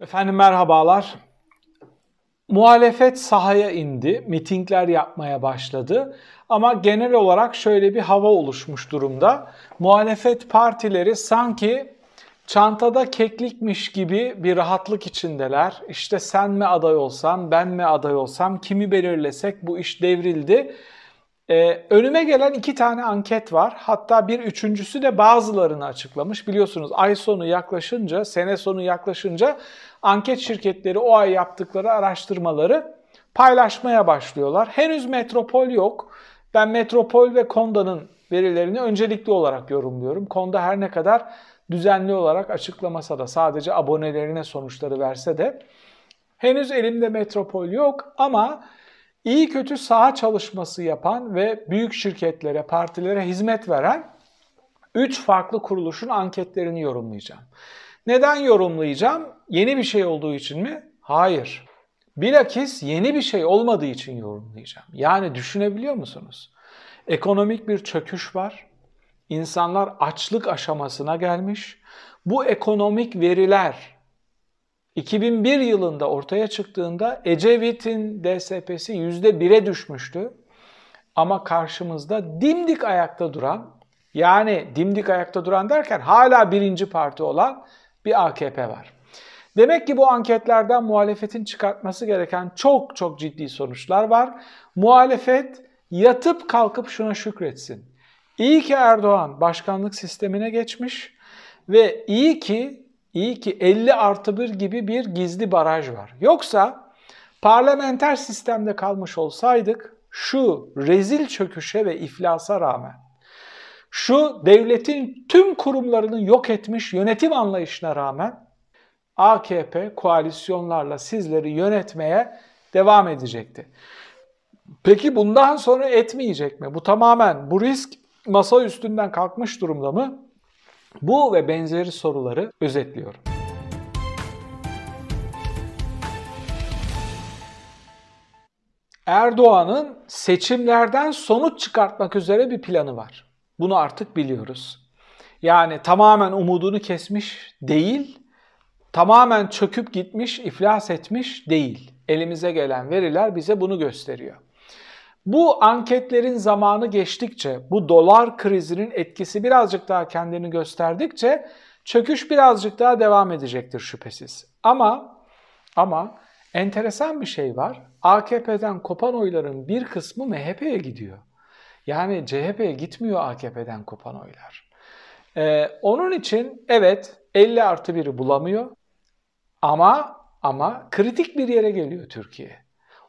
Efendim merhabalar. Muhalefet sahaya indi, mitingler yapmaya başladı. Ama genel olarak şöyle bir hava oluşmuş durumda. Muhalefet partileri sanki çantada keklikmiş gibi bir rahatlık içindeler. İşte sen mi aday olsan, ben mi aday olsam, kimi belirlesek bu iş devrildi. Ee, önüme gelen iki tane anket var. Hatta bir üçüncüsü de bazılarını açıklamış. Biliyorsunuz ay sonu yaklaşınca, sene sonu yaklaşınca anket şirketleri o ay yaptıkları araştırmaları paylaşmaya başlıyorlar. Henüz metropol yok. Ben metropol ve Konda'nın verilerini öncelikli olarak yorumluyorum. Konda her ne kadar düzenli olarak açıklamasa da sadece abonelerine sonuçları verse de henüz elimde metropol yok ama iyi kötü saha çalışması yapan ve büyük şirketlere, partilere hizmet veren 3 farklı kuruluşun anketlerini yorumlayacağım. Neden yorumlayacağım? Yeni bir şey olduğu için mi? Hayır. Bilakis yeni bir şey olmadığı için yorumlayacağım. Yani düşünebiliyor musunuz? Ekonomik bir çöküş var. İnsanlar açlık aşamasına gelmiş. Bu ekonomik veriler 2001 yılında ortaya çıktığında Ecevit'in DSP'si %1'e düşmüştü. Ama karşımızda dimdik ayakta duran, yani dimdik ayakta duran derken hala birinci parti olan bir AKP var. Demek ki bu anketlerden muhalefetin çıkartması gereken çok çok ciddi sonuçlar var. Muhalefet yatıp kalkıp şuna şükretsin. İyi ki Erdoğan başkanlık sistemine geçmiş ve iyi ki İyi ki 50 artı 1 gibi bir gizli baraj var. Yoksa parlamenter sistemde kalmış olsaydık şu rezil çöküşe ve iflasa rağmen şu devletin tüm kurumlarını yok etmiş yönetim anlayışına rağmen AKP koalisyonlarla sizleri yönetmeye devam edecekti. Peki bundan sonra etmeyecek mi? Bu tamamen bu risk masa üstünden kalkmış durumda mı? Bu ve benzeri soruları özetliyorum. Erdoğan'ın seçimlerden sonuç çıkartmak üzere bir planı var. Bunu artık biliyoruz. Yani tamamen umudunu kesmiş değil, tamamen çöküp gitmiş, iflas etmiş değil. Elimize gelen veriler bize bunu gösteriyor. Bu anketlerin zamanı geçtikçe, bu dolar krizinin etkisi birazcık daha kendini gösterdikçe çöküş birazcık daha devam edecektir şüphesiz. Ama ama enteresan bir şey var. AKP'den kopan oyların bir kısmı MHP'ye gidiyor. Yani CHP'ye gitmiyor AKP'den kopan oylar. Ee, onun için evet 50 artı 1'i bulamıyor ama ama kritik bir yere geliyor Türkiye.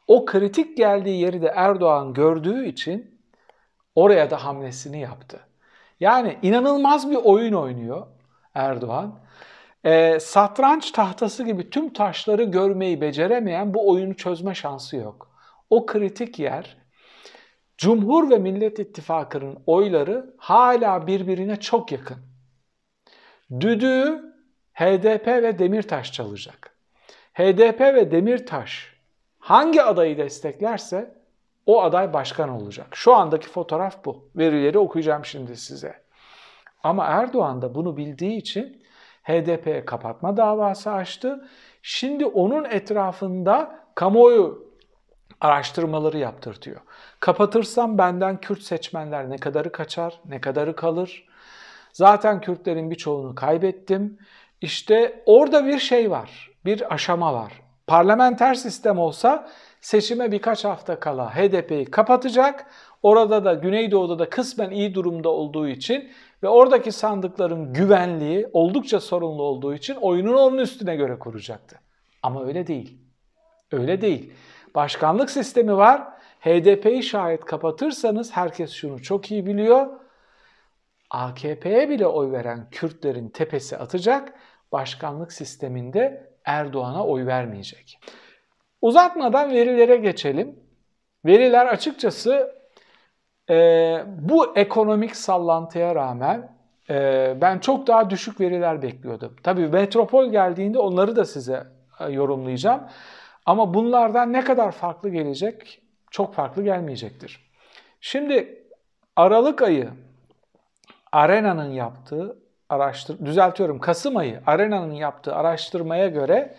O kritik geldiği yeri de Erdoğan gördüğü için oraya da hamlesini yaptı. Yani inanılmaz bir oyun oynuyor Erdoğan. E, satranç tahtası gibi tüm taşları görmeyi beceremeyen bu oyunu çözme şansı yok. O kritik yer Cumhur ve Millet İttifakı'nın oyları hala birbirine çok yakın. Düdüğü HDP ve Demirtaş çalacak. HDP ve Demirtaş hangi adayı desteklerse o aday başkan olacak. Şu andaki fotoğraf bu. Verileri okuyacağım şimdi size. Ama Erdoğan da bunu bildiği için HDP'ye kapatma davası açtı. Şimdi onun etrafında kamuoyu araştırmaları yaptırtıyor. Kapatırsam benden Kürt seçmenler ne kadarı kaçar, ne kadarı kalır? Zaten Kürtlerin birçoğunu kaybettim. İşte orada bir şey var, bir aşama var. Parlamenter sistem olsa seçime birkaç hafta kala HDP'yi kapatacak. Orada da Güneydoğu'da da kısmen iyi durumda olduğu için ve oradaki sandıkların güvenliği oldukça sorunlu olduğu için oyununu onun üstüne göre kuracaktı. Ama öyle değil. Öyle değil. Başkanlık sistemi var. HDP'yi şayet kapatırsanız herkes şunu çok iyi biliyor. AKP'ye bile oy veren Kürtlerin tepesi atacak. Başkanlık sisteminde Erdoğan'a oy vermeyecek. Uzatmadan verilere geçelim. Veriler açıkçası e, bu ekonomik sallantıya rağmen e, ben çok daha düşük veriler bekliyordum. Tabii metropol geldiğinde onları da size e, yorumlayacağım. Ama bunlardan ne kadar farklı gelecek? Çok farklı gelmeyecektir. Şimdi Aralık ayı Arena'nın yaptığı araştır düzeltiyorum Kasım ayı Arena'nın yaptığı araştırmaya göre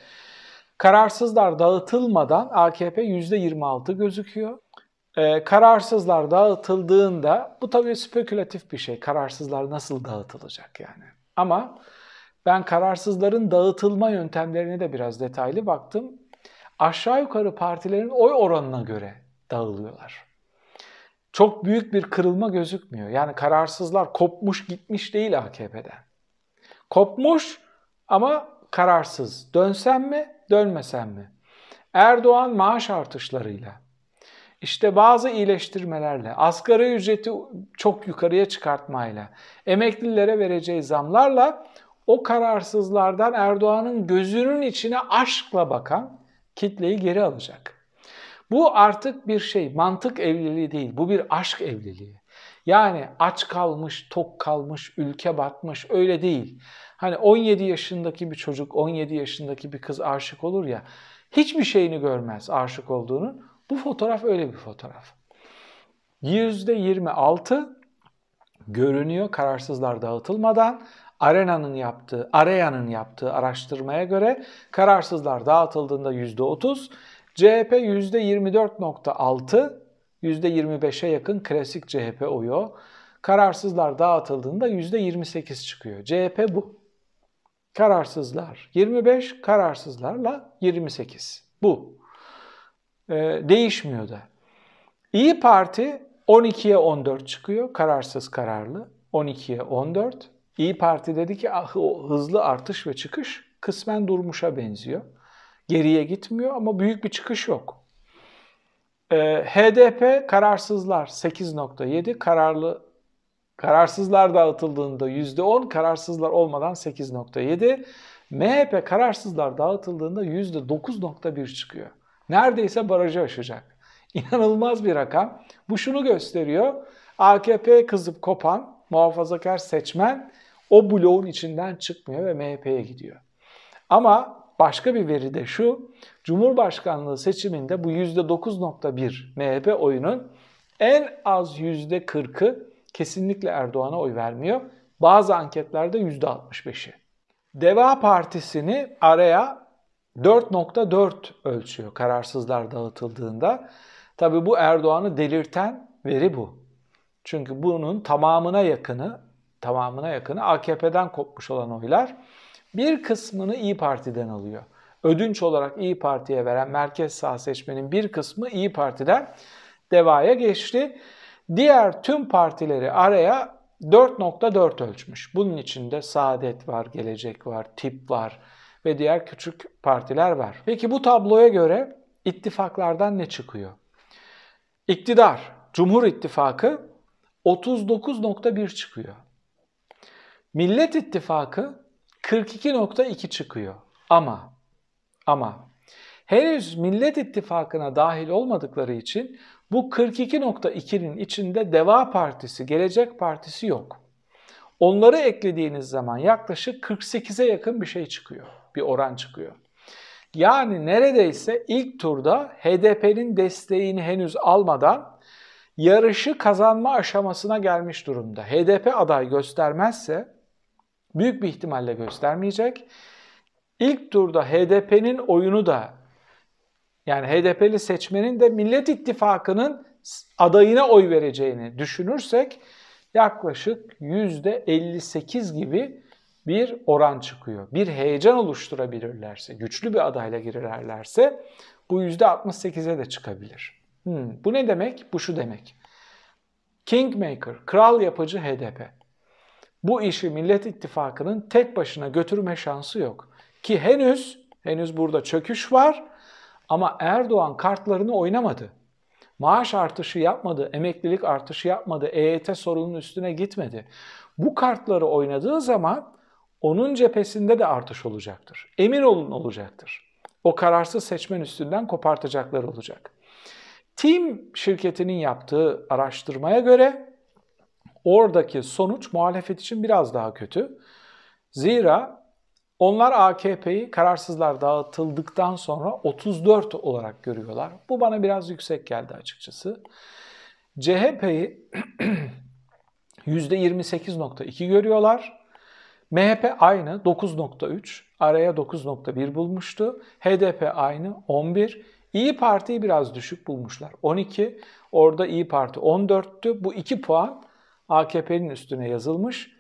kararsızlar dağıtılmadan AKP %26 gözüküyor. Ee, kararsızlar dağıtıldığında bu tabii spekülatif bir şey. Kararsızlar nasıl dağıtılacak yani. Ama ben kararsızların dağıtılma yöntemlerine de biraz detaylı baktım. Aşağı yukarı partilerin oy oranına göre dağılıyorlar. Çok büyük bir kırılma gözükmüyor. Yani kararsızlar kopmuş gitmiş değil AKP'den. Kopmuş ama kararsız. Dönsem mi, dönmesem mi? Erdoğan maaş artışlarıyla, işte bazı iyileştirmelerle, asgari ücreti çok yukarıya çıkartmayla, emeklilere vereceği zamlarla o kararsızlardan Erdoğan'ın gözünün içine aşkla bakan kitleyi geri alacak. Bu artık bir şey, mantık evliliği değil, bu bir aşk evliliği. Yani aç kalmış, tok kalmış, ülke batmış öyle değil. Hani 17 yaşındaki bir çocuk, 17 yaşındaki bir kız aşık olur ya, hiçbir şeyini görmez aşık olduğunu. Bu fotoğraf öyle bir fotoğraf. %26 görünüyor kararsızlar dağıtılmadan. Arena'nın yaptığı, Areya'nın yaptığı araştırmaya göre kararsızlar dağıtıldığında %30, CHP %24.6, %25'e yakın klasik CHP oyu. Kararsızlar dağıtıldığında %28 çıkıyor. CHP bu. Kararsızlar 25, kararsızlarla 28. Bu. Ee, değişmiyor da. İyi Parti 12'ye 14 çıkıyor. Kararsız kararlı. 12'ye 14. İyi Parti dedi ki ah, o hızlı artış ve çıkış kısmen durmuşa benziyor. Geriye gitmiyor ama büyük bir çıkış yok. Ee, HDP kararsızlar 8.7, kararlı kararsızlar dağıtıldığında %10, kararsızlar olmadan 8.7. MHP kararsızlar dağıtıldığında %9.1 çıkıyor. Neredeyse barajı aşacak. İnanılmaz bir rakam. Bu şunu gösteriyor. AKP kızıp kopan muhafazakar seçmen o bloğun içinden çıkmıyor ve MHP'ye gidiyor. Ama başka bir veri de şu. Cumhurbaşkanlığı seçiminde bu %9.1 MHP oyunun en az %40'ı kesinlikle Erdoğan'a oy vermiyor. Bazı anketlerde %65'i. Deva Partisi'ni araya 4.4 ölçüyor kararsızlar dağıtıldığında. Tabi bu Erdoğan'ı delirten veri bu. Çünkü bunun tamamına yakını tamamına yakını AKP'den kopmuş olan oylar. Bir kısmını İyi Parti'den alıyor. Ödünç olarak İyi Parti'ye veren merkez sağ seçmenin bir kısmı İyi Parti'den Deva'ya geçti. Diğer tüm partileri araya 4.4 ölçmüş. Bunun içinde Saadet var, Gelecek var, Tip var ve diğer küçük partiler var. Peki bu tabloya göre ittifaklardan ne çıkıyor? İktidar, Cumhur İttifakı 39.1 çıkıyor. Millet İttifakı 42.2 çıkıyor. Ama ama henüz Millet İttifakı'na dahil olmadıkları için bu 42.2'nin içinde Deva Partisi, Gelecek Partisi yok. Onları eklediğiniz zaman yaklaşık 48'e yakın bir şey çıkıyor. Bir oran çıkıyor. Yani neredeyse ilk turda HDP'nin desteğini henüz almadan yarışı kazanma aşamasına gelmiş durumda. HDP aday göstermezse büyük bir ihtimalle göstermeyecek. İlk turda HDP'nin oyunu da yani HDP'li seçmenin de Millet İttifakı'nın adayına oy vereceğini düşünürsek yaklaşık %58 gibi bir oran çıkıyor. Bir heyecan oluşturabilirlerse, güçlü bir adayla girerlerse bu %68'e de çıkabilir. Hmm, bu ne demek? Bu şu demek. Kingmaker, kral yapıcı HDP. Bu işi Millet İttifakı'nın tek başına götürme şansı yok. Ki henüz, henüz burada çöküş var ama Erdoğan kartlarını oynamadı. Maaş artışı yapmadı, emeklilik artışı yapmadı, EYT sorunun üstüne gitmedi. Bu kartları oynadığı zaman onun cephesinde de artış olacaktır. Emin olun olacaktır. O kararsız seçmen üstünden kopartacaklar olacak. Team şirketinin yaptığı araştırmaya göre oradaki sonuç muhalefet için biraz daha kötü. Zira onlar AKP'yi kararsızlar dağıtıldıktan sonra 34 olarak görüyorlar. Bu bana biraz yüksek geldi açıkçası. CHP'yi %28.2 görüyorlar. MHP aynı 9.3, araya 9.1 bulmuştu. HDP aynı 11. İyi Parti'yi biraz düşük bulmuşlar 12. Orada İyi Parti 14'tü. Bu 2 puan AKP'nin üstüne yazılmış.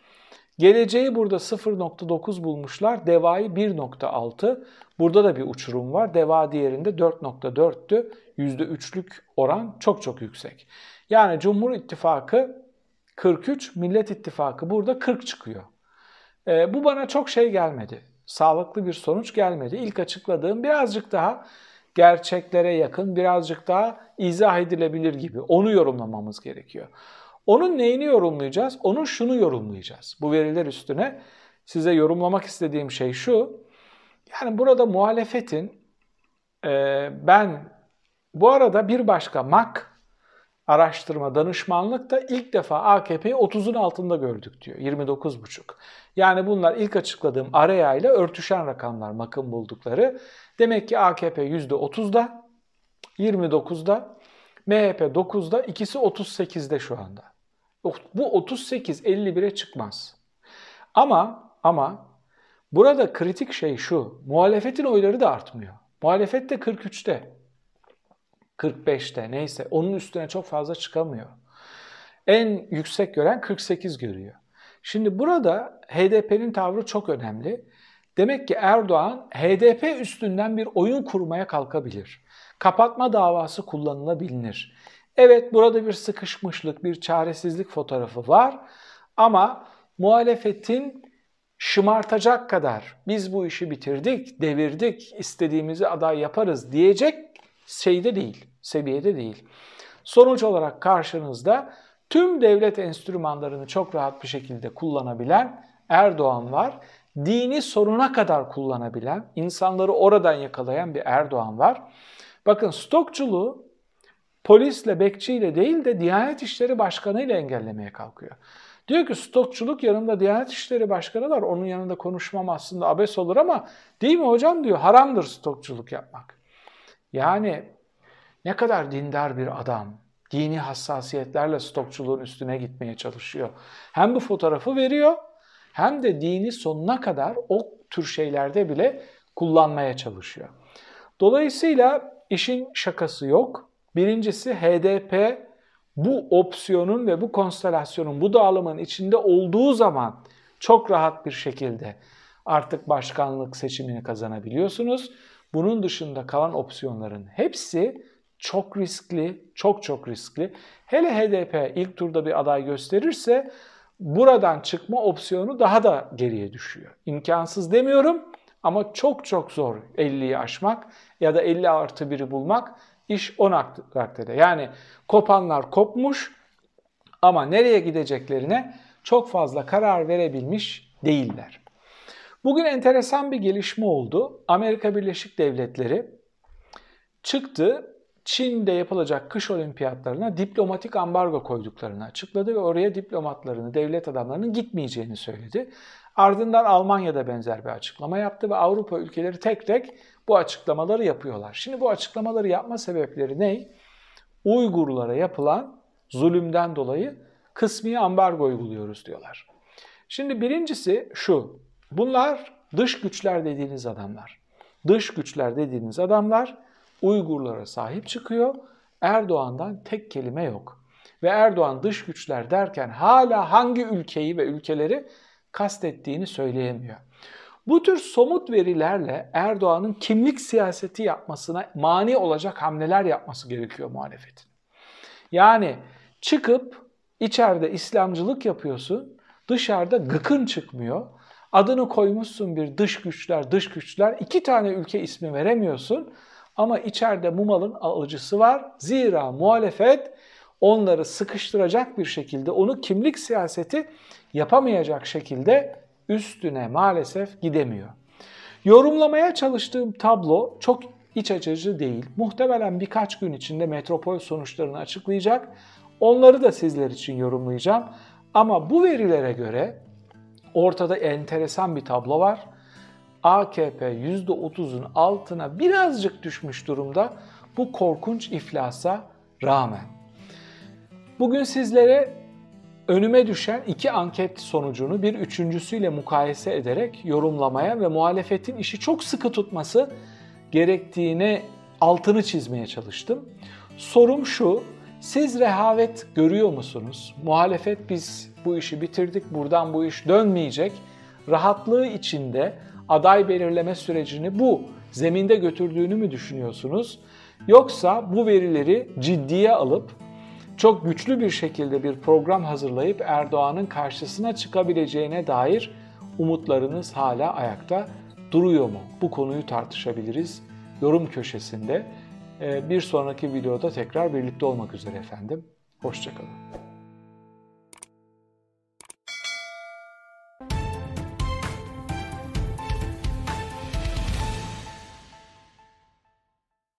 Geleceği burada 0.9 bulmuşlar. Deva'yı 1.6. Burada da bir uçurum var. Deva diğerinde 4.4'tü. %3'lük oran çok çok yüksek. Yani Cumhur İttifakı 43, Millet İttifakı burada 40 çıkıyor. E, bu bana çok şey gelmedi. Sağlıklı bir sonuç gelmedi. İlk açıkladığım birazcık daha gerçeklere yakın, birazcık daha izah edilebilir gibi. Onu yorumlamamız gerekiyor. Onun neyini yorumlayacağız? Onun şunu yorumlayacağız. Bu veriler üstüne size yorumlamak istediğim şey şu. Yani burada muhalefetin e, ben bu arada bir başka MAK araştırma danışmanlıkta ilk defa AKP'yi 30'un altında gördük diyor. 29,5. Yani bunlar ilk açıkladığım araya ile örtüşen rakamlar MAK'ın buldukları. Demek ki AKP %30'da, 29'da, MHP 9'da, ikisi 38'de şu anda. Bu 38 51'e çıkmaz. Ama ama burada kritik şey şu. Muhalefetin oyları da artmıyor. Muhalefet de 43'te. 45'te neyse onun üstüne çok fazla çıkamıyor. En yüksek gören 48 görüyor. Şimdi burada HDP'nin tavrı çok önemli. Demek ki Erdoğan HDP üstünden bir oyun kurmaya kalkabilir. Kapatma davası kullanılabilir. Evet burada bir sıkışmışlık, bir çaresizlik fotoğrafı var ama muhalefetin şımartacak kadar biz bu işi bitirdik, devirdik, istediğimizi aday yaparız diyecek şeyde değil, seviyede değil. Sonuç olarak karşınızda tüm devlet enstrümanlarını çok rahat bir şekilde kullanabilen Erdoğan var. Dini sonuna kadar kullanabilen, insanları oradan yakalayan bir Erdoğan var. Bakın stokçuluğu polisle, bekçiyle değil de Diyanet İşleri Başkanı ile engellemeye kalkıyor. Diyor ki stokçuluk yanımda Diyanet İşleri Başkanı var. Onun yanında konuşmam aslında abes olur ama değil mi hocam diyor haramdır stokçuluk yapmak. Yani ne kadar dindar bir adam. Dini hassasiyetlerle stokçuluğun üstüne gitmeye çalışıyor. Hem bu fotoğrafı veriyor hem de dini sonuna kadar o tür şeylerde bile kullanmaya çalışıyor. Dolayısıyla işin şakası yok. Birincisi HDP bu opsiyonun ve bu konstelasyonun, bu dağılımın içinde olduğu zaman çok rahat bir şekilde artık başkanlık seçimini kazanabiliyorsunuz. Bunun dışında kalan opsiyonların hepsi çok riskli, çok çok riskli. Hele HDP ilk turda bir aday gösterirse buradan çıkma opsiyonu daha da geriye düşüyor. İmkansız demiyorum ama çok çok zor 50'yi aşmak ya da 50 artı 1'i bulmak iş o raddede. Yani kopanlar kopmuş ama nereye gideceklerine çok fazla karar verebilmiş değiller. Bugün enteresan bir gelişme oldu. Amerika Birleşik Devletleri çıktı Çin'de yapılacak kış olimpiyatlarına diplomatik ambargo koyduklarını açıkladı ve oraya diplomatlarını, devlet adamlarının gitmeyeceğini söyledi. Ardından Almanya'da benzer bir açıklama yaptı ve Avrupa ülkeleri tek tek bu açıklamaları yapıyorlar. Şimdi bu açıklamaları yapma sebepleri ne? Uygurlara yapılan zulümden dolayı kısmi ambargo uyguluyoruz diyorlar. Şimdi birincisi şu. Bunlar dış güçler dediğiniz adamlar. Dış güçler dediğiniz adamlar Uygurlara sahip çıkıyor. Erdoğan'dan tek kelime yok. Ve Erdoğan dış güçler derken hala hangi ülkeyi ve ülkeleri kastettiğini söyleyemiyor. Bu tür somut verilerle Erdoğan'ın kimlik siyaseti yapmasına mani olacak hamleler yapması gerekiyor muhalefetin. Yani çıkıp içeride İslamcılık yapıyorsun, dışarıda gıkın çıkmıyor. Adını koymuşsun bir dış güçler, dış güçler, iki tane ülke ismi veremiyorsun. Ama içeride Mumal'ın alıcısı var. Zira muhalefet onları sıkıştıracak bir şekilde onu kimlik siyaseti yapamayacak şekilde üstüne maalesef gidemiyor. Yorumlamaya çalıştığım tablo çok iç açıcı değil. Muhtemelen birkaç gün içinde metropol sonuçlarını açıklayacak. Onları da sizler için yorumlayacağım. Ama bu verilere göre ortada enteresan bir tablo var. AKP %30'un altına birazcık düşmüş durumda bu korkunç iflasa rağmen. Bugün sizlere önüme düşen iki anket sonucunu bir üçüncüsüyle mukayese ederek yorumlamaya ve muhalefetin işi çok sıkı tutması gerektiğine altını çizmeye çalıştım. Sorum şu, siz rehavet görüyor musunuz? Muhalefet biz bu işi bitirdik, buradan bu iş dönmeyecek. Rahatlığı içinde aday belirleme sürecini bu zeminde götürdüğünü mü düşünüyorsunuz? Yoksa bu verileri ciddiye alıp çok güçlü bir şekilde bir program hazırlayıp Erdoğan'ın karşısına çıkabileceğine dair umutlarınız hala ayakta duruyor mu? Bu konuyu tartışabiliriz yorum köşesinde. Ee, bir sonraki videoda tekrar birlikte olmak üzere efendim. Hoşçakalın.